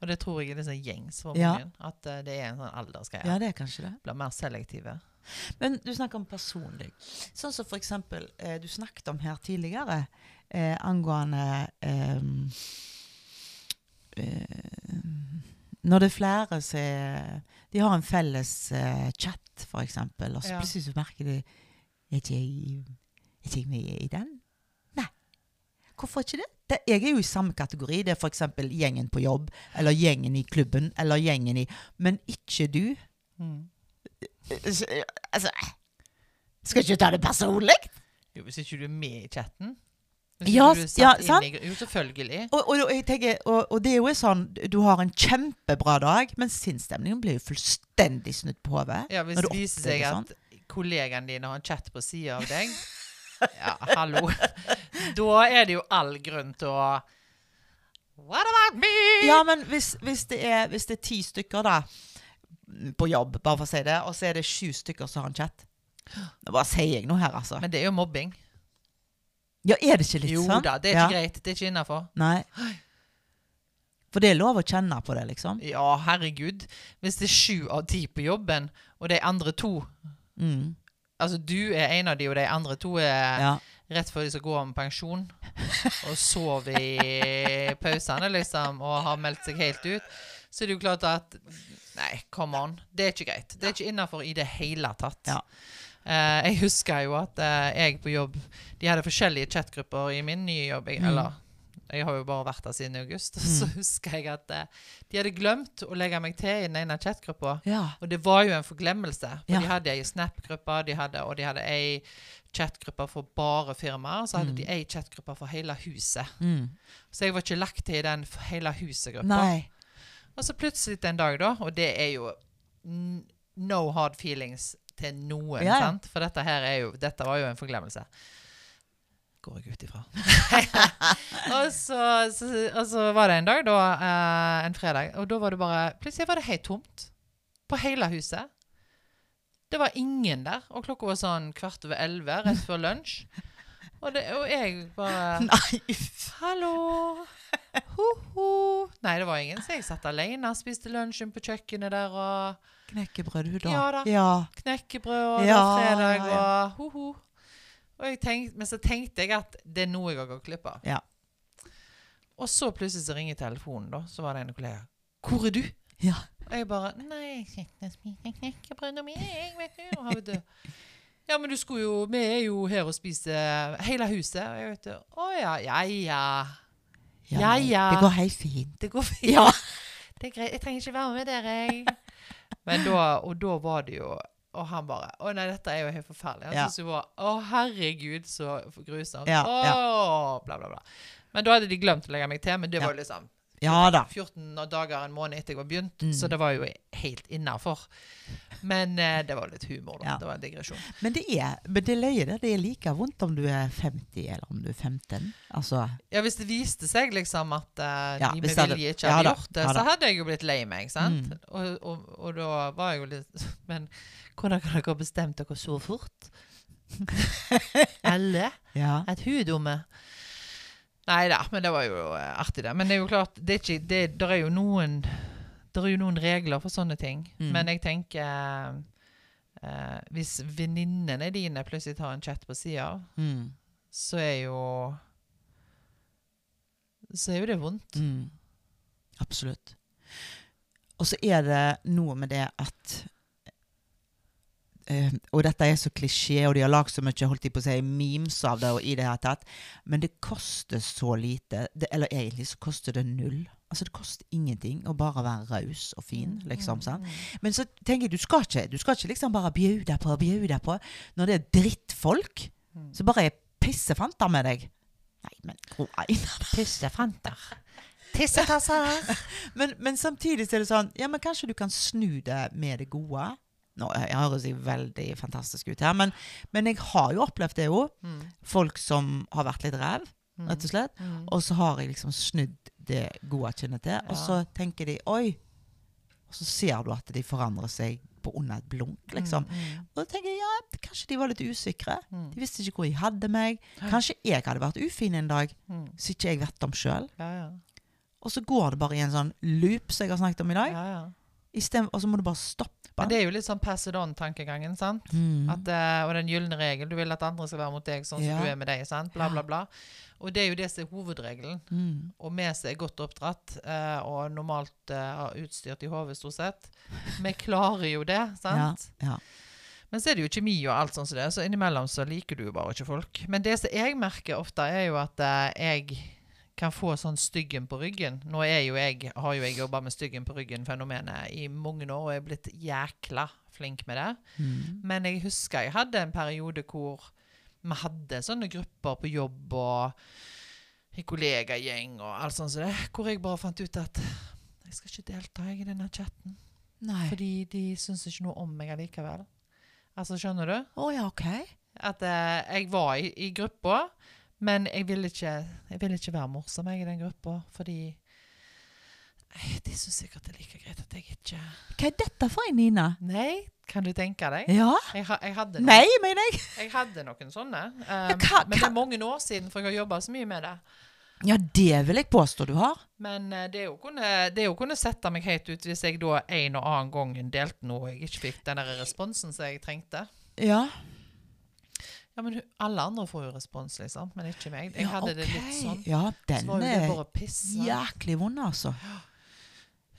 Og det tror jeg er litt sånn gjengs for Ja. mange. At uh, det er en sånn aldersgreie. ja, det er kanskje det. Blir mer selektive. Men du snakker om personlig. Sånn som for eksempel eh, du snakket om her tidligere, eh, angående ehm, eh, Når det er flere som De har en felles eh, chat, for eksempel, og så Ja. plutselig så merker de Er ikke jeg, er ikke jeg med i den? Nei. Hvorfor ikke det? Det? Jeg er jo i samme kategori. Det er eksempel gjengen på jobb, eller gjengen i klubben, eller gjengen i Men ikke du. Mm. Altså Skal ikke ta det personlig? Jo, hvis ikke du er med i chatten. Ja, du ja, sant? i, jo, selvfølgelig. Og, og, og jeg tenker, og, og det er jo sånn Du har en kjempebra dag, men sinnsstemningen blir jo fullstendig snudd på hodet. Ja, Hvis det viser seg at at kollegaene dine har en chat på sida av deg Ja, hallo. Da er det jo all grunn til å What about me? Ja, men hvis, hvis, det er, hvis det er ti stykker da på jobb, bare for å si det, og så er det sju stykker som har en chat Nå bare sier jeg noe her, altså. Men det er jo mobbing. Ja, er det ikke litt sånn? Jo da, det er ja. ikke greit. Det er ikke innafor. For det er lov å kjenne på det, liksom. Ja, herregud. Hvis det er sju av ti på jobben, og de andre to Mm. Altså, du er en av de, og de andre to er Ja. rett før de skal gå om pensjon, og sover i pausene, liksom, og har meldt seg helt ut, så er det jo klart at Nei, come on. Det er ikke greit. Det er ikke innafor i det hele tatt. Ja. Uh, jeg husker jo at uh, jeg på jobb De hadde forskjellige chatgrupper i min nye jobb. Jeg, Mm. Eller jeg har jo bare vært der siden august. Så husker jeg at eh, de hadde glemt å legge meg til i den ene chatgruppa. ja. Og det var jo en forglemmelse. For Ja. De hadde ei Snap-gruppe, og de hadde ei chatgruppe for bare firmaer. Så hadde Mm. de ei chatgruppe for hele huset. Mm. Så jeg var ikke lagt til i den for hele huset-gruppa. Og så plutselig en dag, da, og det er jo no hard feelings til noen, ja. sant? For dette her er jo Dette var jo en forglemmelse. Går jeg ut ifra. og, så, så, og så var det en dag, da, eh, en fredag, og da var det bare Plutselig var det helt tomt. På hele huset. Det var ingen der. Og klokka var sånn kvart over elleve, rett før lunsj. Og, det, og jeg bare Nei, uff. Hallo! Ho-ho! Nei, det var ingen, så jeg satt alene og spiste lunsjen på kjøkkenet der og Knekkebrød, du, da. Ja da. Ja. knekkebrød og Ja, fredag og ho-ho. Og jeg tenkte, men så tenkte jeg at det er noe jeg har gått glipp av. Ja. Og så plutselig så ringer telefonen, da. Så var det en kollega. 'Hvor er du?' Ja. Og jeg bare 'Nei, jeg vet han vet du. Ja, men du skulle jo Vi er jo her og spiser hele huset. Og jeg vet du. Å ja, ja, ja. Ja, ja. Det går helt fint. Det går fint. Ja. Det er greit. Jeg trenger ikke være med dere, jeg. Men da, og da var det jo Og han bare Å nei, dette er jo helt forferdelig. Han Ja. syntes jo bare Å, herregud, så grusomt. Ja, Å, bla, bla, bla. Men da hadde de glemt å legge meg til. Men det var jo liksom Ja da. 14 dager, en måned etter jeg var begynt. Mm. Så det var jo helt innafor. Men eh, det var litt humor, da. Ja. Det var en digresjon. Men det er, men det løye der, Det er like vondt om du er 50 eller om du er 15. Altså Ja, hvis det viste seg liksom at uh, Ja, de med vilje ikke ja hadde da, gjort det, ja så hadde jeg jo blitt lei meg, sant? Mm. Og, og, og da var jeg jo litt Men hvordan kan dere bestemme dere så fort? Alle? Ja. Et hudumme? Nei da, men det var jo eh, artig, det. Men det er jo klart, det er ikke Det der er jo noen Det er jo noen regler for sånne ting. Mm. Men jeg tenker eh, Hvis venninnene dine plutselig tar en chat på sida Mm. så er jo Så er jo det vondt. Mm. Absolutt. Og så er det noe med det at eh, Og dette er så klisjé, og de har lagd så mye holdt de på å si, memes av det, og i det hele tatt, men det koster så lite. Det, eller egentlig så koster det null. Altså Det koster ingenting å bare være raus og fin, liksom. sant? Men så tenker jeg, du skal ikke, du skal ikke liksom bare bjude på og bjude på når det er drittfolk så bare er pissefanter med deg. Nei, men pissefanter. Einar. Tissetasser. Men, men samtidig så er det sånn Ja, men kanskje du kan snu det med det gode. Nå, høres jeg veldig fantastisk ut her, men, men jeg har jo opplevd det òg. Mm. Folk som har vært litt ræv, rett og slett. Mm. Og så har jeg liksom snudd det gode kjønnet til, og så tenker de oi. Og så ser du at de forandrer seg på under et blunk, liksom. Mm. Og da tenker jeg ja, kanskje de var litt usikre. Mm. De visste ikke hvor de hadde meg. Kanskje jeg hadde vært ufin en dag Mm. som ikke jeg vet om sjøl. Ja, ja. Og så går det bare i en sånn loop som jeg har snakket om i dag. ja, ja. Stedet, og så må du bare stoppe. Men det er jo litt sånn pass it on-tankegangen, sant? Mm. At, eh, og den gylne regel. Du vil at andre skal være mot deg sånn som du er med deg. sant? Bla, bla, bla. Og det er jo det som er hovedregelen. Mm. Og vi som er godt oppdratt uh, og normalt uh, utstyrt i hodet, stort sett, vi klarer jo det, sant? ja. Men så er det jo kjemi og alt sånt som det, så innimellom så liker du jo bare ikke folk. Men det som jeg merker ofte, er jo at uh, jeg kan få sånn styggen på ryggen. Nå jo jeg, har jo jeg jobba med styggen på ryggen-fenomenet i mange år, og er blitt jækla flink med det. Mm. Men jeg husker jeg hadde en periode hvor vi hadde sånne grupper på jobb og i kollegagjeng og alt sånt som det, hvor jeg bare fant ut at jeg skal ikke delta jeg, i denne chatten. Nei. Fordi de syns ikke noe om meg allikevel. Altså, skjønner du? Å ja, OK. At eh, jeg var i, i gruppa, men jeg vil ikke, jeg vil ikke være morsom jeg i den gruppa, fordi Nei, De syns sikkert det er like greit at jeg ikke Hva er dette for en, Nina? Nei, kan du tenke deg? Ja? Jeg, ha- jeg hadde noen, Nei, mener jeg. jeg hadde noen sånne. Um, Ja, hva- men det er mange år siden, for jeg har jobba så mye med det. Ja, det vil jeg påstå du har. Men eh, det jo kunne, kunne sette meg helt ut hvis jeg da en og annen gang delte noe og jeg ikke fikk den der responsen som jeg trengte. Ja. Ja, men alle andre får jo respons, liksom, men ikke meg. Jeg ja, hadde det litt sånn. Ja, Så den var jo det er bare piss. jæklig vond, altså.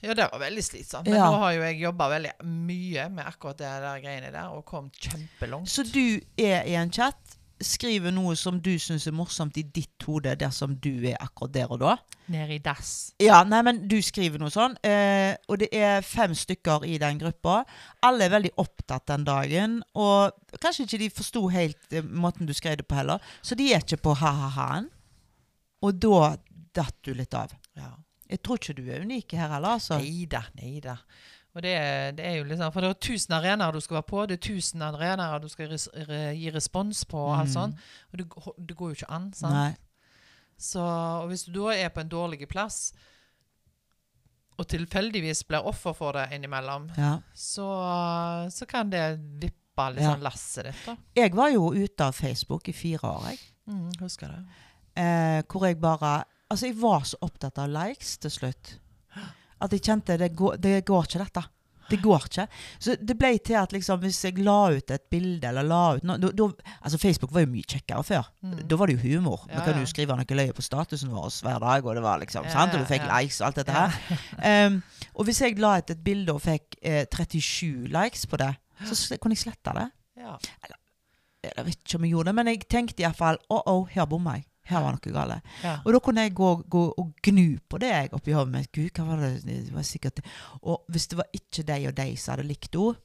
Ja, det var veldig slitsomt. Men Ja. nå har jo jeg jobba veldig mye med akkurat det der greiene der, og kommet kjempelangt. Så du er i en chat, skriver noe som du syns er morsomt i ditt hode dersom du er akkurat der og da. Nede i dass. Ja, nei, men du skriver noe sånn, eh, og det er fem stykker i den gruppa. Alle er veldig opptatt den dagen, og kanskje ikke de forsto helt eh, måten du skrev det på heller, så de er ikke på ha-ha-ha-en. Og da datt du litt av. Ja. Jeg tror ikke du er unik her heller, altså. Nei da, nei da. Og det, det er jo liksom, For det er tusen arenaer du skal være på, det er tusen arenaer du skal res, re, gi respons på. og alt Mm. sånt, Og det, det går jo ikke an. sant? Nei. Så og hvis du da er på en dårlig plass, og tilfeldigvis blir offer for det innimellom, Ja. så, så kan det vippe litt Ja. sånn lasset ditt. da. Jeg var jo ute av Facebook i fire år, jeg. Mm, husker det. Eh, hvor jeg bare Altså, jeg var så opptatt av likes til slutt. At jeg kjente det går, det går ikke, dette. Det går ikke. Så det ble til at liksom, hvis jeg la ut et bilde, eller la ut noe da- da- Altså, Facebook var jo mye kjekkere før. Mm. Da var det jo humor. Vi Ja, kan ja. jo skrive noe løye på statusen vår hver dag, og det var liksom, Ja, sant? Og du fikk likes og alt dette her. Um, og hvis jeg la ut et bilde og fikk eh, 37 likes på det, så kunne jeg slette det. Ja. Jeg vet ikke om jeg gjorde det, men jeg tenkte iallfall å, å, her bomma jeg. Her var noe galt. Ja. Og da kunne jeg gå, gå og gnu på det jeg oppi hodet mitt. Gud, hva var det? det var sikkert. Og hvis det var ikke de og de som hadde likt henne,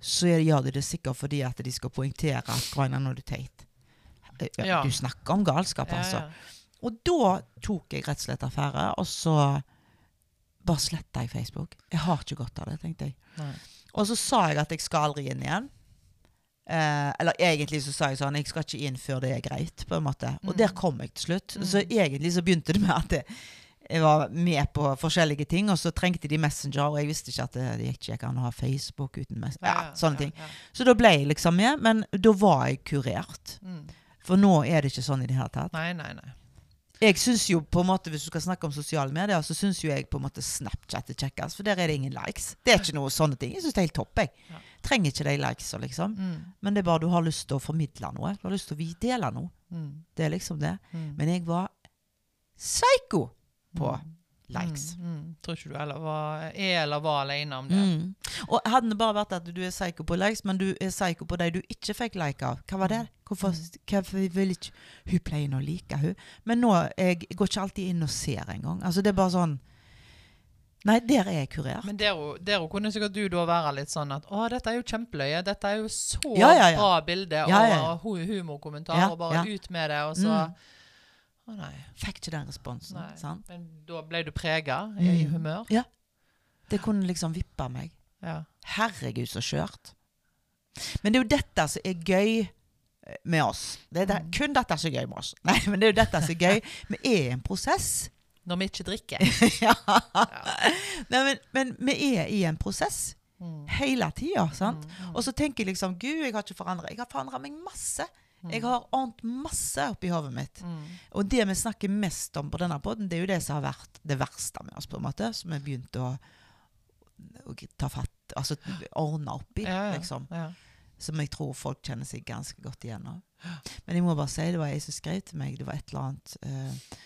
så gjør de det sikkert fordi at de skal poengtere at Grønland er du teit. Eh, Ja, Ja. Du snakker om galskap, altså. Og da tok jeg rett og slett affære, og så bare sletta jeg Facebook. Jeg har ikke godt av det, tenkte jeg. Nei. Og så sa jeg at jeg skal aldri inn igjen. Eh, eller egentlig så sa jeg sånn Jeg skal ikke inn før det er greit, på en måte. Og Mm. der kom jeg til slutt. Mm. Så egentlig så begynte det med at jeg, var med på forskjellige ting, og så trengte de Messenger, og jeg visste ikke at det, gikk ikke an å ha Facebook uten Messenger. Ja, sånne ting. Så da ble jeg liksom med, men da var jeg kurert. Mm. For nå er det ikke sånn i det hele tatt. Nei, nei, nei. Jeg synes jo på en måte, Hvis du skal snakke om sosiale medier, så syns jo jeg på en måte Snapchat er kjekkest, for der er det ingen likes. Det er ikke noe sånne ting. Jeg syns det er helt topp. jeg. Ja. Trenger ikke de likesa, liksom. Mm. Men det er bare du har lyst til å formidle noe. Du har lyst til å vi- dele noe. Mm. Det er liksom det. Mm. Men jeg var psycho på Mm. Likes. Mm. Mm. Tror ikke du eller var, er eller var alene om det. Mm. Og hadde det bare vært at du er psycho på likes, men du er psycho på de du ikke fikk like av, hva var det? Hvorfor, hvorfor vil ikke Hun pleier å like hun. Men nå jeg går ikke alltid inn og ser engang. Altså, det er bare sånn Nei, der er jeg kurert. Men der der kunne sikkert du da være litt sånn at å, dette er jo kjempeløye. Dette er jo så Ja, ja, ja. bra bilde og hu- humorkommentar. Og bare ut med det, og så Mm. Å. Fikk ikke den responsen. Sant? Men da ble du prega i Mm. humør? Det kunne liksom vippe meg. Ja. Herregud, så skjørt. Men det er jo dette som er gøy eh, med oss. Det er det, Mm. kun dette som er gøy med oss. Nei, men det er jo dette som er gøy. Vi er en prosess. Når vi ikke drikker. ja. Ja. Nei, men, men vi er i en prosess Mm. hele tida. sant? Mm. Og så tenker jeg liksom Gud, jeg har ikke forandra. Jeg har forandra meg masse. Mm. Jeg har ant masse oppi hodet mitt. Mm. Og det vi snakker mest om på denne poden, det er jo det som har vært det verste med oss, på en måte. Som vi begynte å, å ta fatt altså, ordne opp i, Ja, ja. liksom. Ja. Som jeg tror folk kjenner seg ganske godt igjen av. Men jeg må bare si, det var jeg som skrev til meg. Det var et eller annet uh,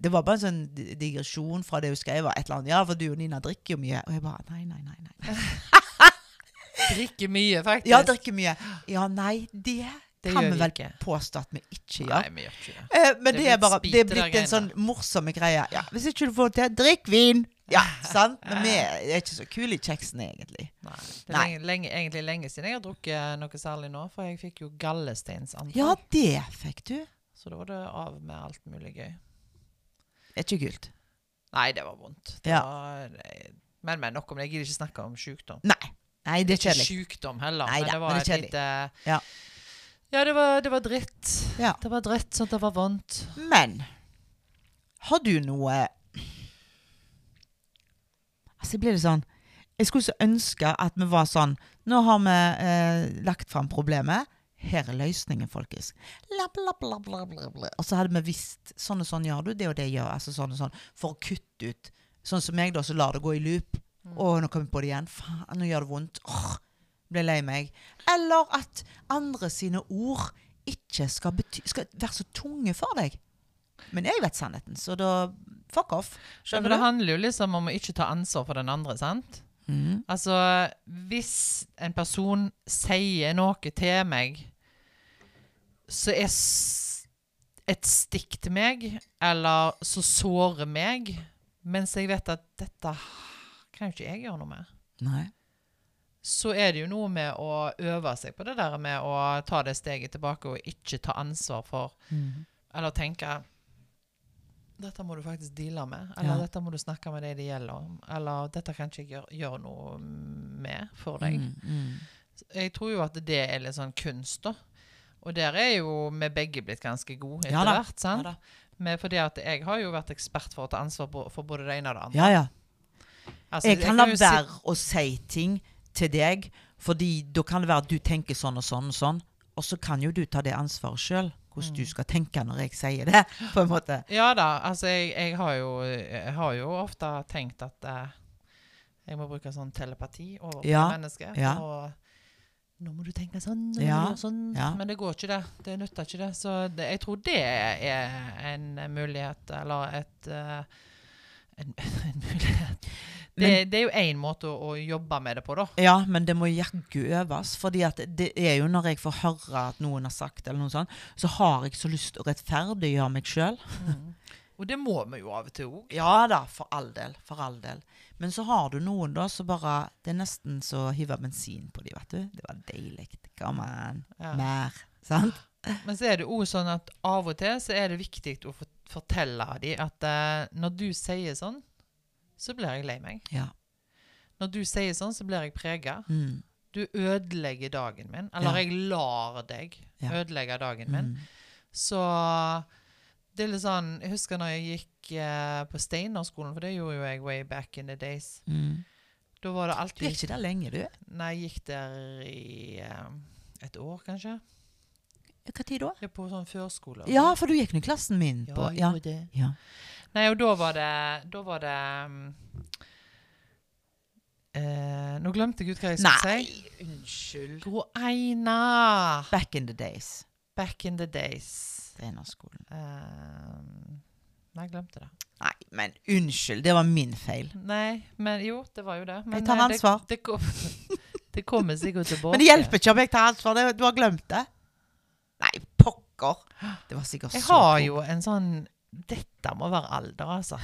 Det var bare en sånn digresjon fra det hun skrev. var Et eller annet, ja, for du og Nina drikker jo mye. Og jeg bare Nei, nei, nei. nei. Drikker mye, faktisk. Ja, drikker mye. Ja, nei, det, Det kan vi vel ikke. påstå at vi ikke gjør. Nei, vi gjør ikke det. Eh, men Det det, er bare Det er blitt en sånn morsomme greie. Ja, hvis ikke du får til, drikk vin! Ja, sant? Men vi er ikke så kule i kjeksen, egentlig. Nei. Det er lenge, lenge, egentlig lenge siden jeg har drukket noe særlig nå, for jeg fikk jo gallesteinsanfall. Ja, det fikk du. Så da var det av med alt mulig gøy. Det er ikke kult. Nei, det var vondt. Det Ja. var, men, men nok om det. Jeg gidder ikke snakke om sykdom. Nei. Nei, det er Ikke sykdom heller, Nei men det var et det kjedelig. lite Ja. Ja, det var, det var dritt. Ja. Det var dritt sånn at det var vondt. Men har du noe Altså, blir litt sånn Jeg skulle så ønske at vi var sånn Nå har vi eh, lagt fram problemet. Her er løsningen, folkens. Bla, bla, bla. Og så hadde vi visst Sånn og sånn gjør du, det og det gjør altså sånn og sånn. For å kutte ut. Sånn som meg, da, så lar det gå i loop. Å, nå kommer vi på det igjen. Faen, nå gjør det vondt. Åh, ble lei meg. Eller at andre sine ord ikke skal, bety skal være så tunge for deg. Men jeg vet sannheten, så da fuck off. Skjønner det du? handler jo liksom om å ikke ta ansvar for den andre, sant? Mm. Altså, hvis en person sier noe til meg som er et stikk til meg, eller som sårer meg, mens jeg vet at dette kan jo ikke jeg gjøre noe med, Nei. Så er det jo noe med å øve seg på det der med å ta det steget tilbake og ikke ta ansvar for Mm. Eller tenke dette må du faktisk deale med. Eller Ja. dette må du snakke med de det gjelder om. Eller dette kan ikke jeg gjøre, gjøre noe med for deg. Mm, mm. Jeg tror jo at det er litt sånn kunst, da. Og der er jo vi begge blitt ganske gode etter Ja hvert. sant? Ja. Men fordi at jeg har jo vært ekspert for å ta ansvar for både det ene og det andre. Ja, ja. Altså, Jeg kan la være å si ting til deg, fordi da kan det være at du tenker sånn og sånn og sånn, og så kan jo du ta det ansvaret sjøl, hvordan Mm. du skal tenke når jeg sier det, på en måte. Ja da, altså jeg, jeg, har jo, jeg har jo ofte tenkt at uh, jeg må bruke sånn telepati overfor Ja, mennesket. ja. Og nå må du tenke sånn, nå Ja, må du gjøre sånn. ja. Men det går ikke det. Det nytter ikke det. Så det, jeg tror det er en mulighet, eller et uh, en, en mulighet. Det, det er jo én måte å, å jobbe med det på, da. Ja, men det må jaggu øves. fordi det er jo når jeg får høre at noen har sagt eller noe sånt, så har jeg så lyst til å rettferdiggjøre meg sjøl. Og det må vi jo av og til òg. Ja da, for all del. For all del. Men så har du noen da som bare Det er nesten så å hive bensin på dem, vet du. Det var deilig. Come on. Ja. Mer. Sant? Men så er det òg sånn at av og til så er det viktig å fortelle dem at uh, når du sier sånn, så blir jeg lei meg. Ja. Når du sier sånn, så blir jeg prega. Mm. Du ødelegger dagen min. Eller Ja. jeg lar deg Ja. ødelegge dagen min. Mm. Så det er litt sånn Jeg husker når jeg gikk eh, på Steinerskolen, for det gjorde jo jeg way back in the days. Mm. Da var det Du gikk ikke der lenge, du. Nei, jeg gikk der i eh, et år, kanskje. Hva tid da? Er på sånn førskole. Ja, for du gikk nå i klassen min ja, på jeg gjorde det. ja. Nei, og da var det Da var det um, eh, Nå glemte jeg ut hva jeg skulle Nei, si. unnskyld. Gro Eina! Back in the days. Back in the days. Trenerskolen. Um, nei, jeg glemte det. Nei, men unnskyld. Det var min feil. Nei, men jo, det var jo det. Men, Jeg tar eh, ansvar. Det, det, kom, det kommer sikkert tilbake. Men det hjelper ikke om jeg tar ansvar. Det- Du har glemt det. Nei, pokker. Det var sikkert Jeg så har jo en sånn Dette må være alder, altså.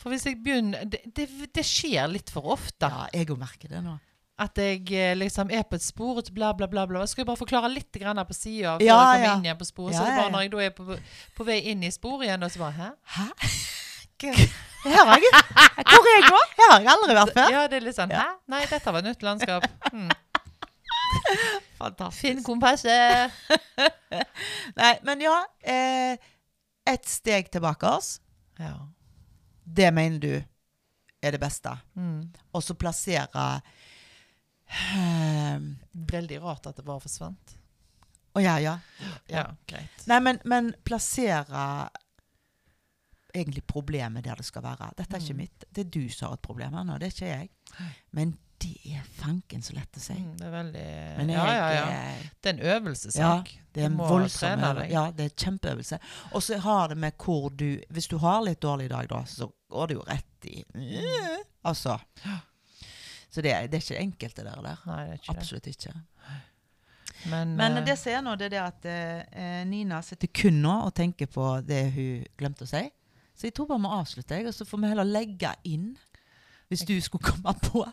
For hvis jeg begynner Det, det, det skjer litt for ofte. Ja, jeg òg merker det nå. At jeg eh, liksom er på et spor, og bla, bla, bla. bla. Jeg bare forklare litt grann på sida før Ja, jeg kommer ja. inn igjen på sporet? Ja, så det bare når jeg da er på, på vei inn i sporet igjen, og så bare Hæ? Hæ? Her har jeg Hvor er jeg nå? Her har jeg aldri vært før. Ja, det er litt sånn Hæ? Nei, dette var nytt landskap. Hmm. Fantastisk. Finn kompasset. Nei, men ja. Eh, et steg tilbake oss. Ja. Det mener du er det beste. Mm. Og så plassere eh, Veldig rart at det bare forsvant. Å ja, ja. Ja, greit. Nei, men, men plassere egentlig problemet der det skal være. Dette er ikke Mm. mitt. Det er du som har et problem her nå, det er ikke jeg. Men det er fanken så lett å si. Mm, det er veldig Men jeg, Ja, ja, ja. Det er en øvelsessak. det er en voldsom øvelse. Ja, det er kjempeøvelse. Og så har det med hvor du Hvis du har litt dårlig dag, da, så går det jo rett i Mm. Altså. Så det, det er ikke det enkelte der. der. Nei, det er ikke Absolutt ikke. Men, Men eh, det ser jeg nå, det er det at eh, Nina sitter kun nå og tenker på det hun glemte å si. Så jeg tror bare vi avslutter, og så får vi heller legge inn Hvis du skulle komme på.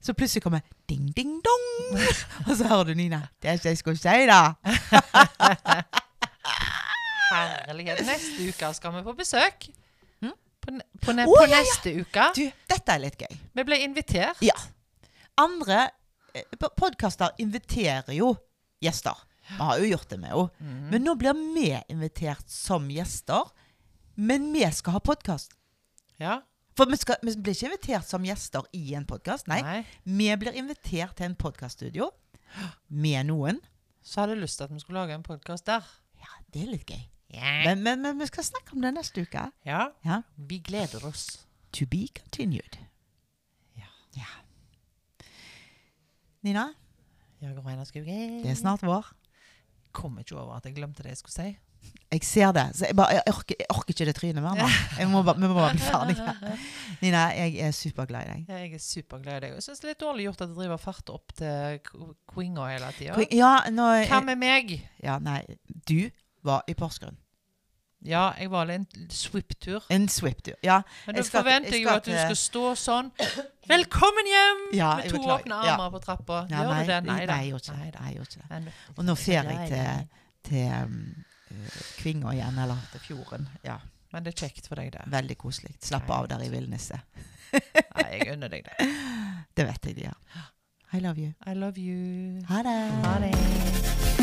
Så plutselig kommer ding, ding, dong! Og så hører du Nina. Det er ikke jeg skulle si, da. Herlighet. Neste uke skal vi på besøk. Mm? På, ne på, ne Å, på ja, ja. neste uke. Du, dette er litt gøy. Vi ble invitert. Ja. Andre eh, podkaster inviterer jo gjester. Vi har jo gjort det med henne. Mhm. Men nå blir vi invitert som gjester. Men vi skal ha podkast. Ja. For vi, skal, vi blir ikke invitert som gjester i en podkast. Nei. Nei. Vi blir invitert til en podkaststudio med noen. Så hadde jeg lyst til at vi skulle lage en podkast der. Ja, det er litt gøy. Yeah. Men, men, men vi skal snakke om det neste uke. ja. Ja. Vi gleder oss. To be continued. Ja. Ja. Nina, det er snart vår. Kom ikke over at jeg glemte det jeg skulle si. Jeg ser det. Så jeg, bare, jeg, orker, jeg orker ikke det trynet mer. Må bare, vi må bare bli ferdige. Nina, jeg er superglad i deg. Ja, Jeg er superglad i deg. Jeg syns det er litt dårlig gjort at du driver fart opp til Quinga hele tida. Ja, Hva med meg? ja, nei, du var i Porsgrunn. Ja, jeg var en swip-tur. En swip-tur. Ja, Men da forventer jeg jo at du skal stå sånn Velkommen hjem! Ja, med to åpne åpne Ja. armer på trappa. ja Gjør nei, du det? Nei nei, jeg gjorde ikke det. Nei. Nei, Og nå fer jeg til, til um, Kvinga igjen, eller til fjorden. Ja, Men det er kjekt for deg, det. Veldig koselig. Slappe av der i villniset. Nei, jeg unner deg det. Det vet jeg de gjør. I love you. I love you. Ha det. Ha det.